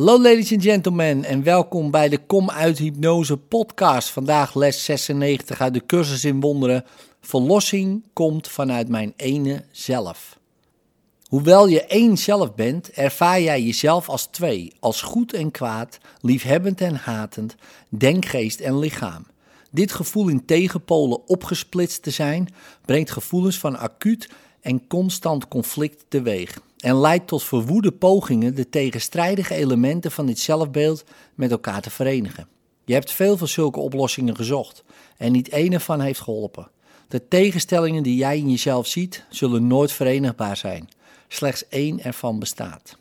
Hallo ladies and gentlemen en welkom bij de Kom uit Hypnose podcast. Vandaag les 96 uit de cursus in wonderen. Verlossing komt vanuit mijn ene zelf. Hoewel je één zelf bent, ervaar jij jezelf als twee, als goed en kwaad, liefhebbend en hatend, denkgeest en lichaam. Dit gevoel in tegenpolen opgesplitst te zijn, brengt gevoelens van acuut en constant conflict teweeg en leidt tot verwoede pogingen de tegenstrijdige elementen van dit zelfbeeld met elkaar te verenigen. Je hebt veel van zulke oplossingen gezocht en niet één ervan heeft geholpen. De tegenstellingen die jij in jezelf ziet, zullen nooit verenigbaar zijn. Slechts één ervan bestaat.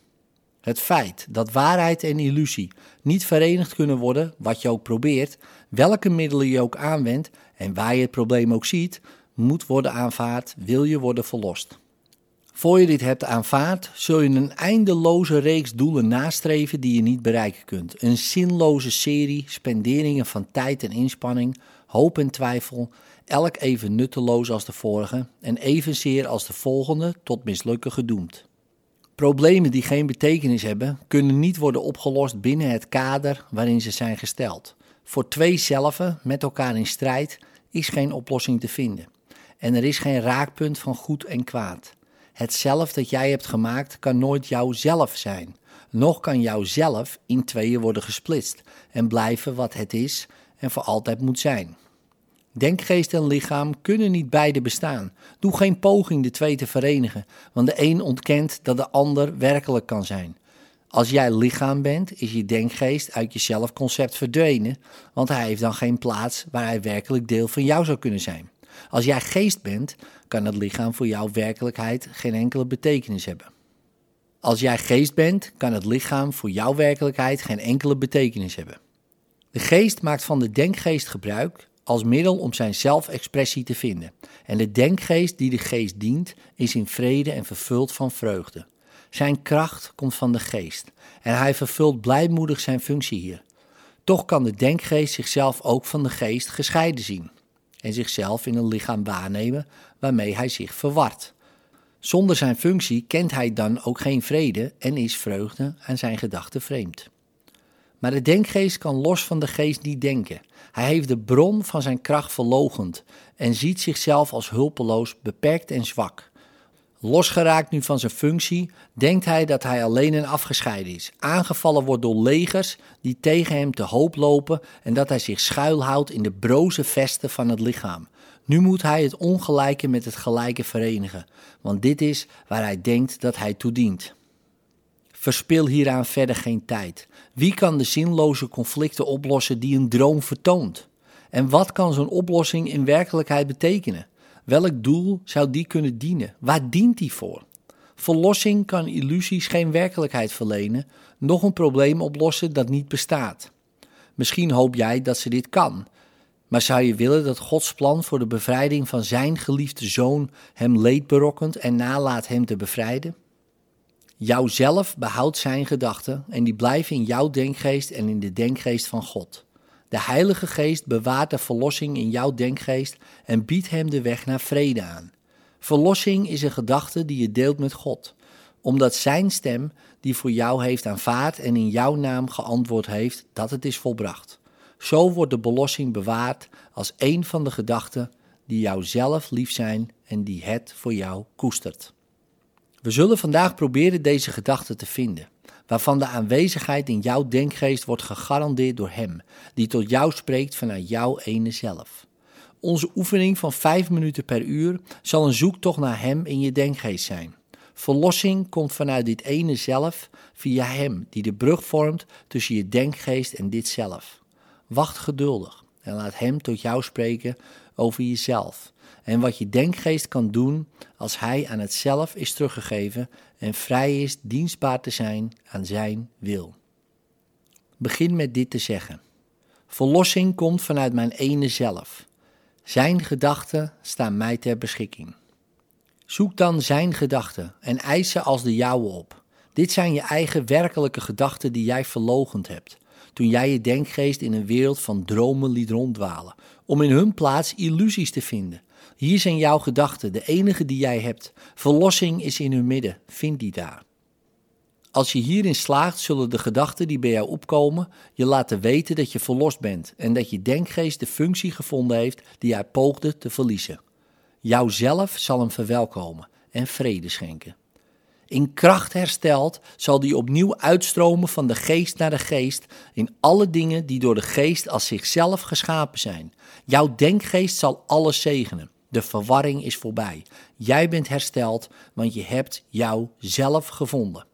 Het feit dat waarheid en illusie niet verenigd kunnen worden, wat je ook probeert, welke middelen je ook aanwendt en waar je het probleem ook ziet, moet worden aanvaard, wil je worden verlost. Voor je dit hebt aanvaard, zul je een eindeloze reeks doelen nastreven die je niet bereiken kunt. Een zinloze serie spenderingen van tijd en inspanning, hoop en twijfel, elk even nutteloos als de vorige en evenzeer als de volgende tot mislukken gedoemd. Problemen die geen betekenis hebben, kunnen niet worden opgelost binnen het kader waarin ze zijn gesteld. Voor twee zelven met elkaar in strijd is geen oplossing te vinden. En er is geen raakpunt van goed en kwaad. Het zelf dat jij hebt gemaakt kan nooit jouzelf zijn. Nog kan jouzelf in tweeën worden gesplitst en blijven wat het is en voor altijd moet zijn. Denkgeest en lichaam kunnen niet beide bestaan. Doe geen poging de twee te verenigen, want de een ontkent dat de ander werkelijk kan zijn. Als jij lichaam bent, is je denkgeest uit je zelfconcept verdwenen, want hij heeft dan geen plaats waar hij werkelijk deel van jou zou kunnen zijn. Als jij geest bent, kan het lichaam voor jouw werkelijkheid geen enkele betekenis hebben. Als jij geest bent, kan het lichaam voor jouw werkelijkheid geen enkele betekenis hebben. De geest maakt van de denkgeest gebruik als middel om zijn zelfexpressie te vinden. En de denkgeest die de geest dient, is in vrede en vervuld van vreugde. Zijn kracht komt van de geest en hij vervult blijmoedig zijn functie hier. Toch kan de denkgeest zichzelf ook van de geest gescheiden zien en zichzelf in een lichaam waarnemen waarmee hij zich verwart. Zonder zijn functie kent hij dan ook geen vrede en is vreugde aan zijn gedachten vreemd. Maar de denkgeest kan los van de geest niet denken. Hij heeft de bron van zijn kracht verlogend en ziet zichzelf als hulpeloos, beperkt en zwak. Losgeraakt nu van zijn functie, denkt hij dat hij alleen en afgescheiden is, aangevallen wordt door legers die tegen hem te hoop lopen en dat hij zich schuilhoudt in de broze vesten van het lichaam. Nu moet hij het ongelijke met het gelijke verenigen, want dit is waar hij denkt dat hij toe dient. Verspil hieraan verder geen tijd. Wie kan de zinloze conflicten oplossen die een droom vertoont? En wat kan zo'n oplossing in werkelijkheid betekenen? Welk doel zou die kunnen dienen? Waar dient die voor? Verlossing kan illusies geen werkelijkheid verlenen, nog een probleem oplossen dat niet bestaat. Misschien hoop jij dat ze dit kan, maar zou je willen dat Gods plan voor de bevrijding van zijn geliefde zoon hem leed berokkent en nalaat hem te bevrijden? Jouzelf behoudt zijn gedachten en die blijven in jouw denkgeest en in de denkgeest van God. De Heilige Geest bewaart de verlossing in jouw denkgeest en biedt hem de weg naar vrede aan. Verlossing is een gedachte die je deelt met God, omdat Zijn stem die voor jou heeft aanvaard en in jouw naam geantwoord heeft dat het is volbracht. Zo wordt de belossing bewaard als een van de gedachten die jou zelf lief zijn en die het voor jou koestert. We zullen vandaag proberen deze gedachte te vinden waarvan de aanwezigheid in jouw denkgeest wordt gegarandeerd door Hem, die tot jou spreekt vanuit jouw ene zelf. Onze oefening van 5 minuten per uur zal een zoektocht naar Hem in je denkgeest zijn. Verlossing komt vanuit dit ene zelf via Hem, die de brug vormt tussen je denkgeest en dit zelf. Wacht geduldig en laat Hem tot jou spreken over jezelf en wat je denkgeest kan doen als hij aan het zelf is teruggegeven en vrij is dienstbaar te zijn aan zijn wil. Begin met dit te zeggen. Verlossing komt vanuit mijn ene zelf. Zijn gedachten staan mij ter beschikking. Zoek dan zijn gedachten en eis ze als de jouwe op. Dit zijn je eigen werkelijke gedachten die jij verlogend hebt, toen jij je denkgeest in een wereld van dromen liet ronddwalen, om in hun plaats illusies te vinden, hier zijn jouw gedachten, de enige die jij hebt. Verlossing is in hun midden, vind die daar. Als je hierin slaagt, zullen de gedachten die bij jou opkomen je laten weten dat je verlost bent en dat je denkgeest de functie gevonden heeft die hij poogde te verliezen. Jouzelf zal hem verwelkomen en vrede schenken. In kracht hersteld zal die opnieuw uitstromen van de geest naar de geest in alle dingen die door de geest als zichzelf geschapen zijn. Jouw denkgeest zal alles zegenen. De verwarring is voorbij. Jij bent hersteld, want je hebt jouzelf gevonden.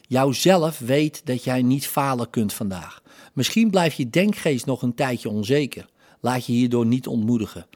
Jouzelf weet dat jij niet falen kunt vandaag. Misschien blijft je denkgeest nog een tijdje onzeker. Laat je hierdoor niet ontmoedigen.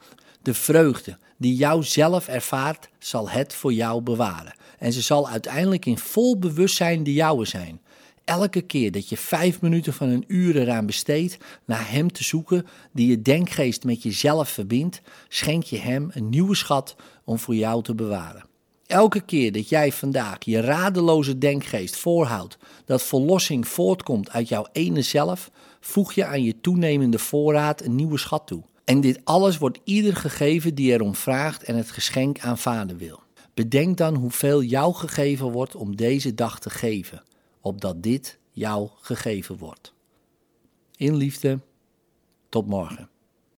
De vreugde die jou zelf ervaart, zal het voor jou bewaren. En ze zal uiteindelijk in vol bewustzijn de jouwe zijn. Elke keer dat je vijf minuten van een uur eraan besteedt naar Hem te zoeken die je denkgeest met jezelf verbindt, schenk je Hem een nieuwe schat om voor jou te bewaren. Elke keer dat jij vandaag je radeloze denkgeest voorhoudt dat verlossing voortkomt uit jouw ene zelf, voeg je aan je toenemende voorraad een nieuwe schat toe. En dit alles wordt ieder gegeven die erom vraagt en het geschenk aan vader wil. Bedenk dan hoeveel jou gegeven wordt om deze dag te geven, opdat dit jou gegeven wordt. In liefde, tot morgen.